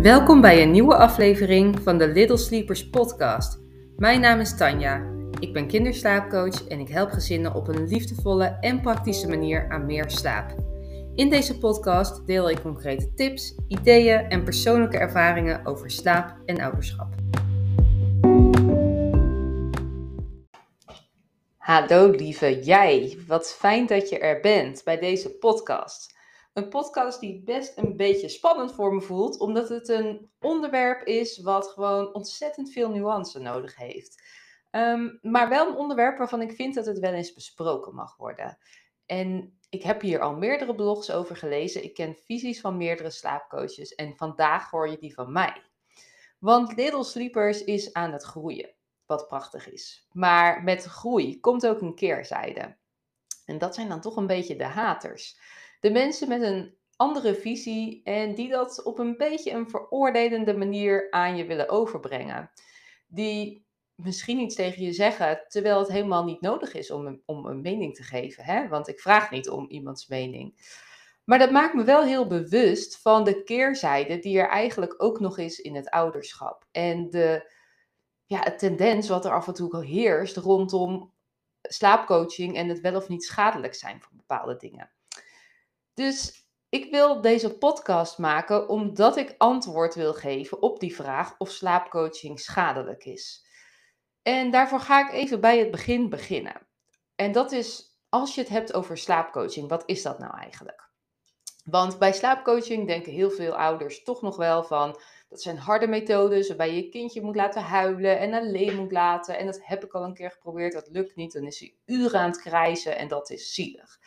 Welkom bij een nieuwe aflevering van de Little Sleepers podcast. Mijn naam is Tanja. Ik ben kinderslaapcoach en ik help gezinnen op een liefdevolle en praktische manier aan meer slaap. In deze podcast deel ik concrete tips, ideeën en persoonlijke ervaringen over slaap en ouderschap. Hallo lieve jij, wat fijn dat je er bent bij deze podcast. Een podcast die best een beetje spannend voor me voelt, omdat het een onderwerp is wat gewoon ontzettend veel nuance nodig heeft. Ehm, maar wel een onderwerp waarvan ik vind dat het wel eens besproken mag worden. En ik heb hier al meerdere blogs over gelezen. Ik ken visies van meerdere slaapcoaches en vandaag hoor je die van mij. Want Little Sleepers is aan het groeien, wat prachtig is. Maar met groei komt ook een keerzijde. En dat zijn dan toch een beetje de haters. De mensen met een andere visie en die dat op een beetje een veroordelende manier aan je willen overbrengen. Die misschien iets tegen je zeggen, terwijl het helemaal niet nodig is om een, om een mening te geven. Hè? Want ik vraag niet om iemands mening. Maar dat maakt me wel heel bewust van de keerzijde die er eigenlijk ook nog is in het ouderschap. En de ja, tendens wat er af en toe heerst rondom slaapcoaching en het wel of niet schadelijk zijn van bepaalde dingen. Dus ik wil deze podcast maken omdat ik antwoord wil geven op die vraag of slaapcoaching schadelijk is. En daarvoor ga ik even bij het begin beginnen. En dat is, als je het hebt over slaapcoaching, wat is dat nou eigenlijk? Want bij slaapcoaching denken heel veel ouders toch nog wel van, dat zijn harde methodes waarbij je je kindje moet laten huilen en alleen moet laten. En dat heb ik al een keer geprobeerd, dat lukt niet. Dan is hij uren aan het krijsen en dat is zielig.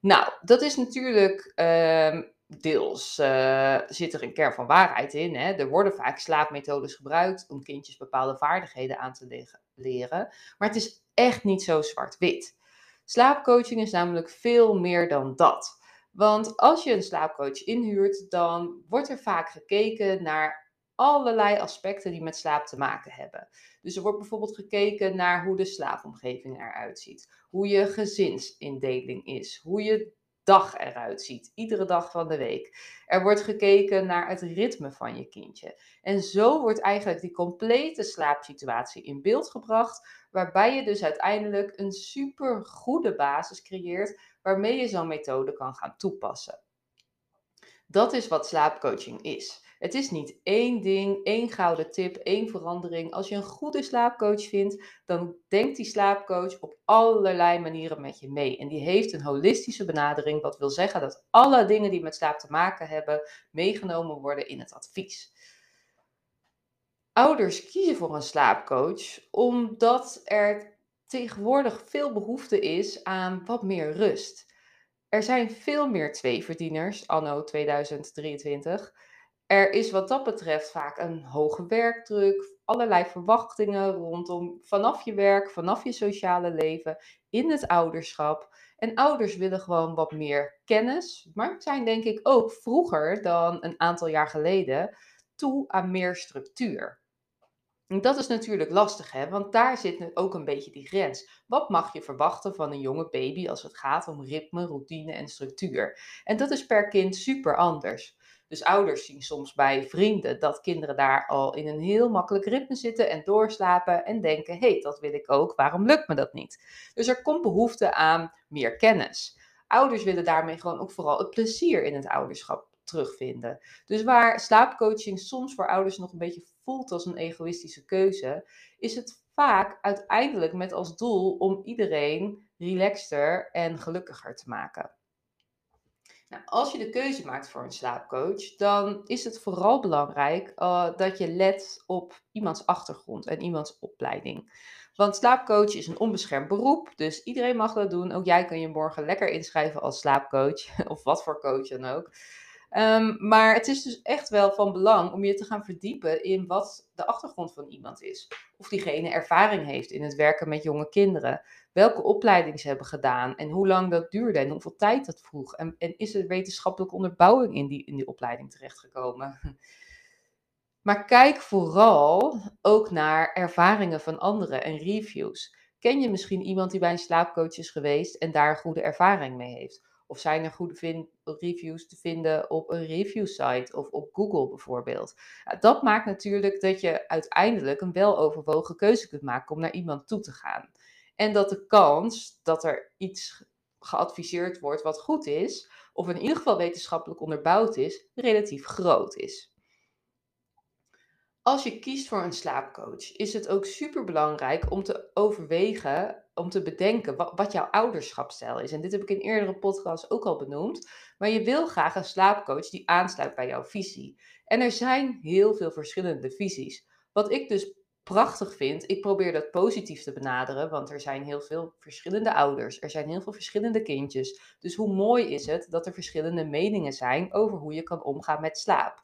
Nou, dat is natuurlijk uh, deels uh, zit er een kern van waarheid in. Hè? Er worden vaak slaapmethodes gebruikt om kindjes bepaalde vaardigheden aan te leren. Maar het is echt niet zo zwart-wit. Slaapcoaching is namelijk veel meer dan dat. Want als je een slaapcoach inhuurt, dan wordt er vaak gekeken naar allerlei aspecten die met slaap te maken hebben. Dus er wordt bijvoorbeeld gekeken naar hoe de slaapomgeving eruit ziet, hoe je gezinsindeling is, hoe je dag eruit ziet, iedere dag van de week. Er wordt gekeken naar het ritme van je kindje. En zo wordt eigenlijk die complete slaapsituatie in beeld gebracht, waarbij je dus uiteindelijk een super goede basis creëert waarmee je zo'n methode kan gaan toepassen. Dat is wat slaapcoaching is. Het is niet één ding, één gouden tip, één verandering. Als je een goede slaapcoach vindt, dan denkt die slaapcoach op allerlei manieren met je mee. En die heeft een holistische benadering, wat wil zeggen dat alle dingen die met slaap te maken hebben, meegenomen worden in het advies. Ouders kiezen voor een slaapcoach omdat er tegenwoordig veel behoefte is aan wat meer rust. Er zijn veel meer tweeverdieners anno 2023 er is wat dat betreft vaak een hoge werkdruk, allerlei verwachtingen rondom vanaf je werk, vanaf je sociale leven, in het ouderschap. En ouders willen gewoon wat meer kennis, maar zijn denk ik ook vroeger dan een aantal jaar geleden toe aan meer structuur. Dat is natuurlijk lastig, hè? want daar zit ook een beetje die grens. Wat mag je verwachten van een jonge baby als het gaat om ritme, routine en structuur? En dat is per kind super anders. Dus ouders zien soms bij vrienden dat kinderen daar al in een heel makkelijk ritme zitten en doorslapen en denken: hé, hey, dat wil ik ook, waarom lukt me dat niet? Dus er komt behoefte aan meer kennis. Ouders willen daarmee gewoon ook vooral het plezier in het ouderschap terugvinden. Dus waar slaapcoaching soms voor ouders nog een beetje voelt als een egoïstische keuze, is het vaak uiteindelijk met als doel om iedereen relaxter en gelukkiger te maken. Nou, als je de keuze maakt voor een slaapcoach, dan is het vooral belangrijk uh, dat je let op iemands achtergrond en iemands opleiding. Want slaapcoach is een onbeschermd beroep, dus iedereen mag dat doen. Ook jij kan je morgen lekker inschrijven als slaapcoach, of wat voor coach dan ook. Um, maar het is dus echt wel van belang om je te gaan verdiepen in wat de achtergrond van iemand is. Of diegene ervaring heeft in het werken met jonge kinderen. Welke opleiding ze hebben gedaan en hoe lang dat duurde en hoeveel tijd dat vroeg. En, en is er wetenschappelijke onderbouwing in die, in die opleiding terechtgekomen? Maar kijk vooral ook naar ervaringen van anderen en reviews. Ken je misschien iemand die bij een slaapcoach is geweest en daar goede ervaring mee heeft? Of zijn er goede reviews te vinden op een review site of op Google bijvoorbeeld? dat maakt natuurlijk dat je uiteindelijk een weloverwogen keuze kunt maken om naar iemand toe te gaan. En dat de kans dat er iets geadviseerd wordt wat goed is, of in ieder geval wetenschappelijk onderbouwd is, relatief groot is. Als je kiest voor een slaapcoach, is het ook super belangrijk om te overwegen, om te bedenken wat, wat, jouw ouderschapstijl is. En dit heb ik in eerdere podcasts ook al benoemd. Maar je wil graag een slaapcoach die aansluit bij jouw visie. En er zijn heel veel verschillende visies. Wat ik dus prachtig vind, ik probeer dat positief te benaderen, want er zijn heel veel verschillende ouders, er zijn heel veel verschillende kindjes. Dus hoe mooi is het dat er verschillende meningen zijn over hoe je kan omgaan met slaap.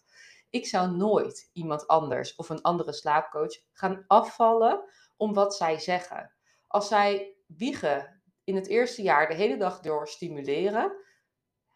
Ik zou nooit iemand anders of een andere slaapcoach gaan afvallen om wat zij zeggen. Als zij wiegen in het eerste jaar de hele dag door stimuleren,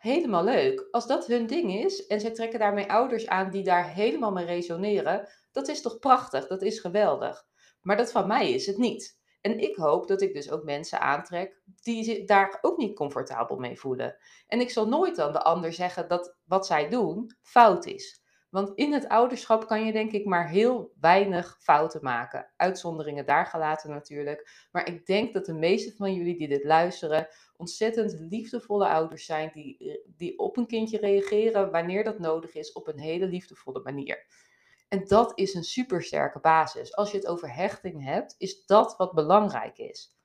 helemaal leuk. Als dat hun ding is en zij trekken daarmee ouders aan die daar helemaal mee resoneren, dat is toch prachtig, dat is geweldig. Maar dat van mij is het niet. En ik hoop dat ik dus ook mensen aantrek die zich daar ook niet comfortabel mee voelen. En ik zal nooit dan de ander zeggen dat wat zij doen fout is. Want in het ouderschap kan je denk ik maar heel weinig fouten maken. Uitzonderingen daar gelaten natuurlijk. Maar ik denk dat de meeste van jullie die dit luisteren ontzettend liefdevolle ouders zijn die, die op een kindje reageren wanneer dat nodig is op een hele liefdevolle manier. En dat is een supersterke basis. Als je het over hechting hebt, is dat wat belangrijk is.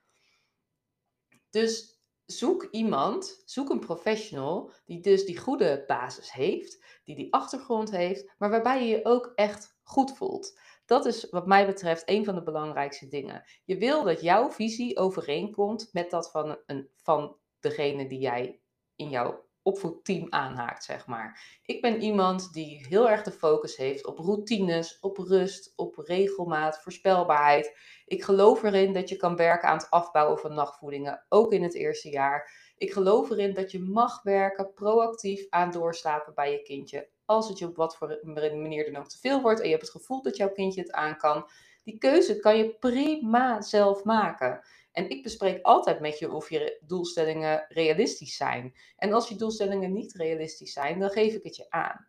Dus zoek iemand, zoek een professional die dus die goede basis heeft, die die achtergrond heeft, maar waarbij je je ook echt goed voelt. Dat is wat mij betreft een van de belangrijkste dingen. Je wil dat jouw visie overeenkomt met dat van, een, van degene die jij in jouw opvoedteam aanhaakt, zeg maar. Ik ben iemand die heel erg de focus heeft op routines, op rust, op regelmaat, voorspelbaarheid. Ik geloof erin dat je kan werken aan het afbouwen van nachtvoedingen, ook in het eerste jaar. Ik geloof erin dat je mag werken proactief aan doorslapen bij je kindje. Als het je op wat voor manier dan ook te veel wordt en je hebt het gevoel dat jouw kindje het aan kan. Die keuze kan je prima zelf maken. En ik bespreek altijd met je of je doelstellingen realistisch zijn. En als je doelstellingen niet realistisch zijn, dan geef ik het je aan.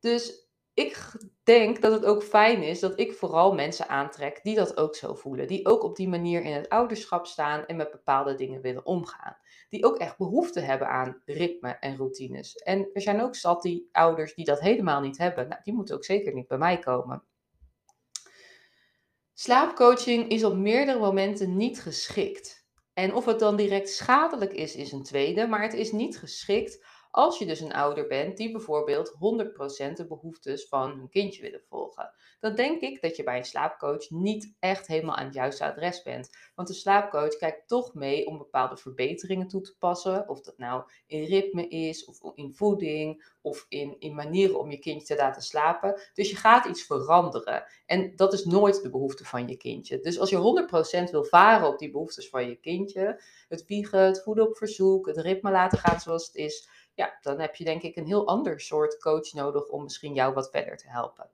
Dus ik denk dat het ook fijn is dat ik vooral mensen aantrek die dat ook zo voelen. Die ook op die manier in het ouderschap staan en met bepaalde dingen willen omgaan. Die ook echt behoefte hebben aan ritme en routines. En er zijn ook zat die ouders die dat helemaal niet hebben. Nou, die moeten ook zeker niet bij mij komen. Slaapcoaching is op meerdere momenten niet geschikt. En of het dan direct schadelijk is, is een tweede, maar het is niet geschikt als je dus een ouder bent die bijvoorbeeld 100% de behoeftes van hun kindje willen volgen, dan denk ik dat je bij een slaapcoach niet echt helemaal aan het juiste adres bent. Want de slaapcoach kijkt toch mee om bepaalde verbeteringen toe te passen. Of dat nou in ritme is, of in voeding, of in, in manieren om je kindje te laten slapen. Dus je gaat iets veranderen. En dat is nooit de behoefte van je kindje. Dus als je 100% wil varen op die behoeftes van je kindje, het wiegen, het voeden op verzoek, het ritme laten gaan zoals het is ja, dan heb je denk ik een heel ander soort coach nodig om misschien jou wat verder te helpen.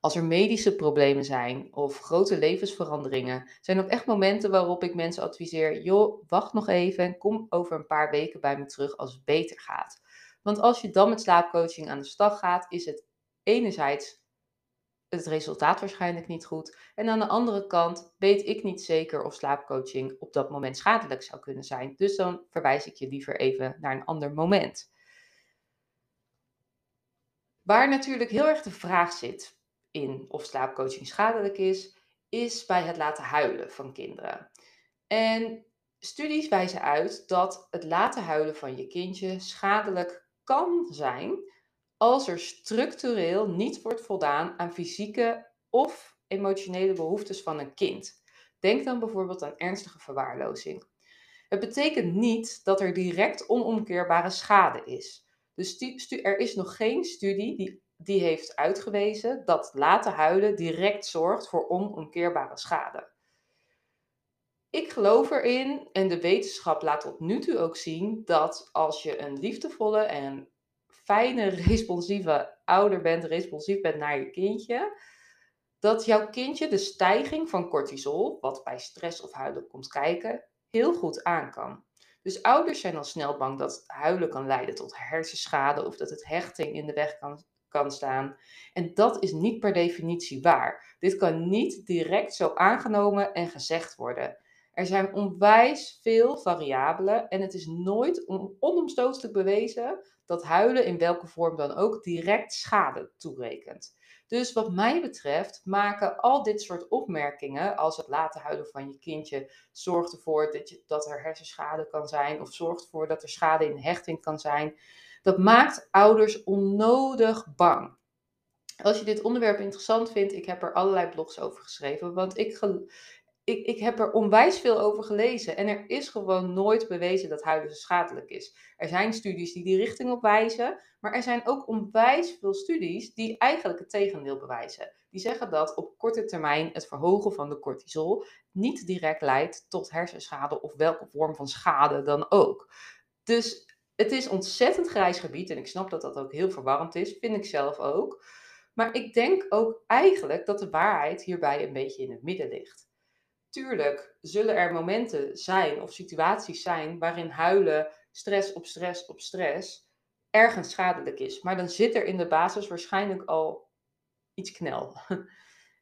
Als er medische problemen zijn of grote levensveranderingen, zijn ook echt momenten waarop ik mensen adviseer: joh, wacht nog even en kom over een paar weken bij me terug als het beter gaat. Want als je dan met slaapcoaching aan de slag gaat, is het enerzijds het resultaat waarschijnlijk niet goed. En aan de andere kant weet ik niet zeker of slaapcoaching op dat moment schadelijk zou kunnen zijn. Dus dan verwijs ik je liever even naar een ander moment. Waar natuurlijk heel erg de vraag zit in of slaapcoaching schadelijk is, is bij het laten huilen van kinderen. En studies wijzen uit dat het laten huilen van je kindje schadelijk kan zijn als er structureel niet wordt voldaan aan fysieke of emotionele behoeftes van een kind. Denk dan bijvoorbeeld aan ernstige verwaarlozing. Het betekent niet dat er direct onomkeerbare schade is. Dus er is nog geen studie die, die heeft uitgewezen dat laten huilen direct zorgt voor onomkeerbare schade. Ik geloof erin, en de wetenschap laat tot nu toe ook zien, dat als je een liefdevolle en fijne, responsieve ouder bent, responsief bent naar je kindje, dat jouw kindje de stijging van cortisol, wat bij stress of huilen komt kijken, heel goed aan kan. Dus ouders zijn al snel bang dat huilen kan leiden tot hersenschade of dat het hechting in de weg kan, kan staan. En dat is niet per definitie waar. Dit kan niet direct zo aangenomen en gezegd worden. Er zijn onwijs veel variabelen en het is nooit onomstotelijk bewezen dat huilen in welke vorm dan ook direct schade toerekent. Dus wat mij betreft maken al dit soort opmerkingen, als het laten huilen van je kindje zorgt ervoor dat, je, dat er hersenschade kan zijn of zorgt ervoor dat er schade in hechting kan zijn, dat maakt ouders onnodig bang. Als je dit onderwerp interessant vindt, ik heb er allerlei blogs over geschreven, want ik, ik, ik heb er onwijs veel over gelezen en er is gewoon nooit bewezen dat huilen schadelijk is. Er zijn studies die die richting op wijzen, maar er zijn ook onwijs veel studies die eigenlijk het tegendeel bewijzen. Die zeggen dat op korte termijn het verhogen van de cortisol niet direct leidt tot hersenschade of welke vorm van schade dan ook. Dus het is ontzettend grijs gebied en ik snap dat dat ook heel verwarrend is, vind ik zelf ook. Maar ik denk ook eigenlijk dat de waarheid hierbij een beetje in het midden ligt. Tuurlijk zullen er momenten zijn of situaties zijn waarin huilen, stress op stress op stress, ergens schadelijk is. Maar dan zit er in de basis waarschijnlijk al iets knel.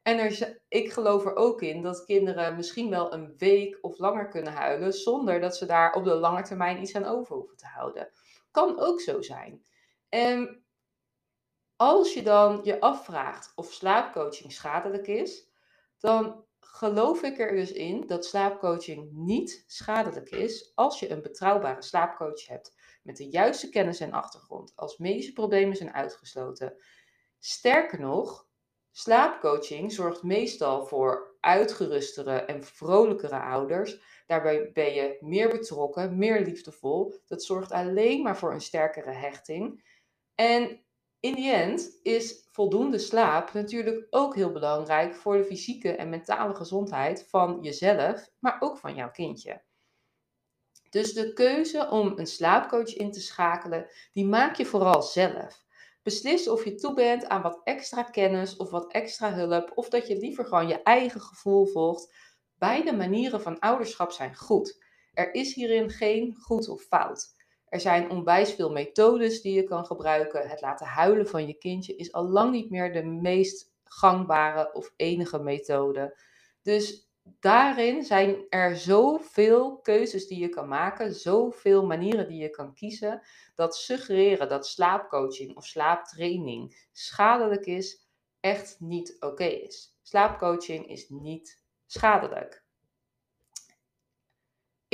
En er, ik geloof er ook in dat kinderen misschien wel een week of langer kunnen huilen zonder dat ze daar op de lange termijn iets aan over hoeven te houden. Kan ook zo zijn. En als je dan je afvraagt of slaapcoaching schadelijk is, dan geloof ik er dus in dat slaapcoaching niet schadelijk is als je een betrouwbare slaapcoach hebt met de juiste kennis en achtergrond, als medische problemen zijn uitgesloten. Sterker nog, slaapcoaching zorgt meestal voor uitgerustere en vrolijkere ouders. Daarbij ben je meer betrokken, meer liefdevol. Dat zorgt alleen maar voor een sterkere hechting. En in die end is voldoende slaap natuurlijk ook heel belangrijk voor de fysieke en mentale gezondheid van jezelf, maar ook van jouw kindje. Dus de keuze om een slaapcoach in te schakelen, die maak je vooral zelf. Beslis of je toe bent aan wat extra kennis of wat extra hulp, of dat je liever gewoon je eigen gevoel volgt. Beide manieren van ouderschap zijn goed. Er is hierin geen goed of fout. Er zijn onwijs veel methodes die je kan gebruiken. Het laten huilen van je kindje is al lang niet meer de meest gangbare of enige methode. Dus daarin zijn er zoveel keuzes die je kan maken, zoveel manieren die je kan kiezen, dat suggereren dat slaapcoaching of slaaptraining schadelijk is, echt niet oké is. Slaapcoaching is niet schadelijk.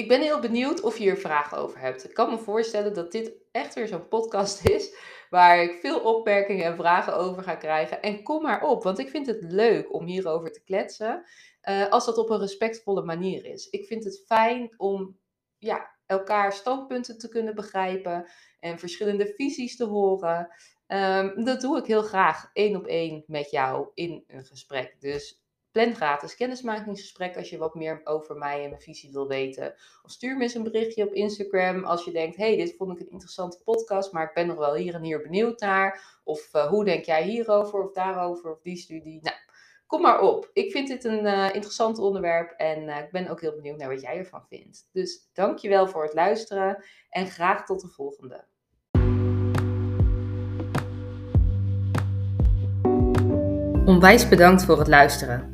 Ik ben heel benieuwd of je hier vragen over hebt. Ik kan me voorstellen dat dit echt weer zo'n podcast is waar ik veel opmerkingen en vragen over ga krijgen. En kom maar op, want ik vind het leuk om hierover te kletsen, uh, als dat op een respectvolle manier is. Ik vind het fijn om ja, elkaar standpunten te kunnen begrijpen en verschillende visies te horen. Um, dat doe ik heel graag één op één met jou in een gesprek. Dus Plan gratis kennismakingsgesprek als je wat meer over mij en mijn visie wil weten. Of stuur me eens een berichtje op Instagram als je denkt: hey, dit vond ik een interessante podcast, maar ik ben nog wel hier en hier benieuwd naar. Of uh, hoe denk jij hierover of daarover of die studie? Nou, kom maar op. Ik vind dit een uh, interessant onderwerp en uh, ik ben ook heel benieuwd naar wat jij ervan vindt. Dus dankjewel voor het luisteren en graag tot de volgende. Onwijs bedankt voor het luisteren.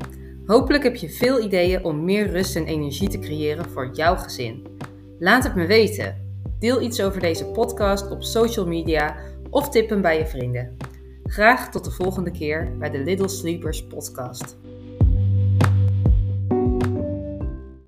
Hopelijk heb je veel ideeën om meer rust en energie te creëren voor jouw gezin. Laat het me weten. Deel iets over deze podcast op social media of tip hem bij je vrienden. Graag tot de volgende keer bij de Little Sleepers podcast.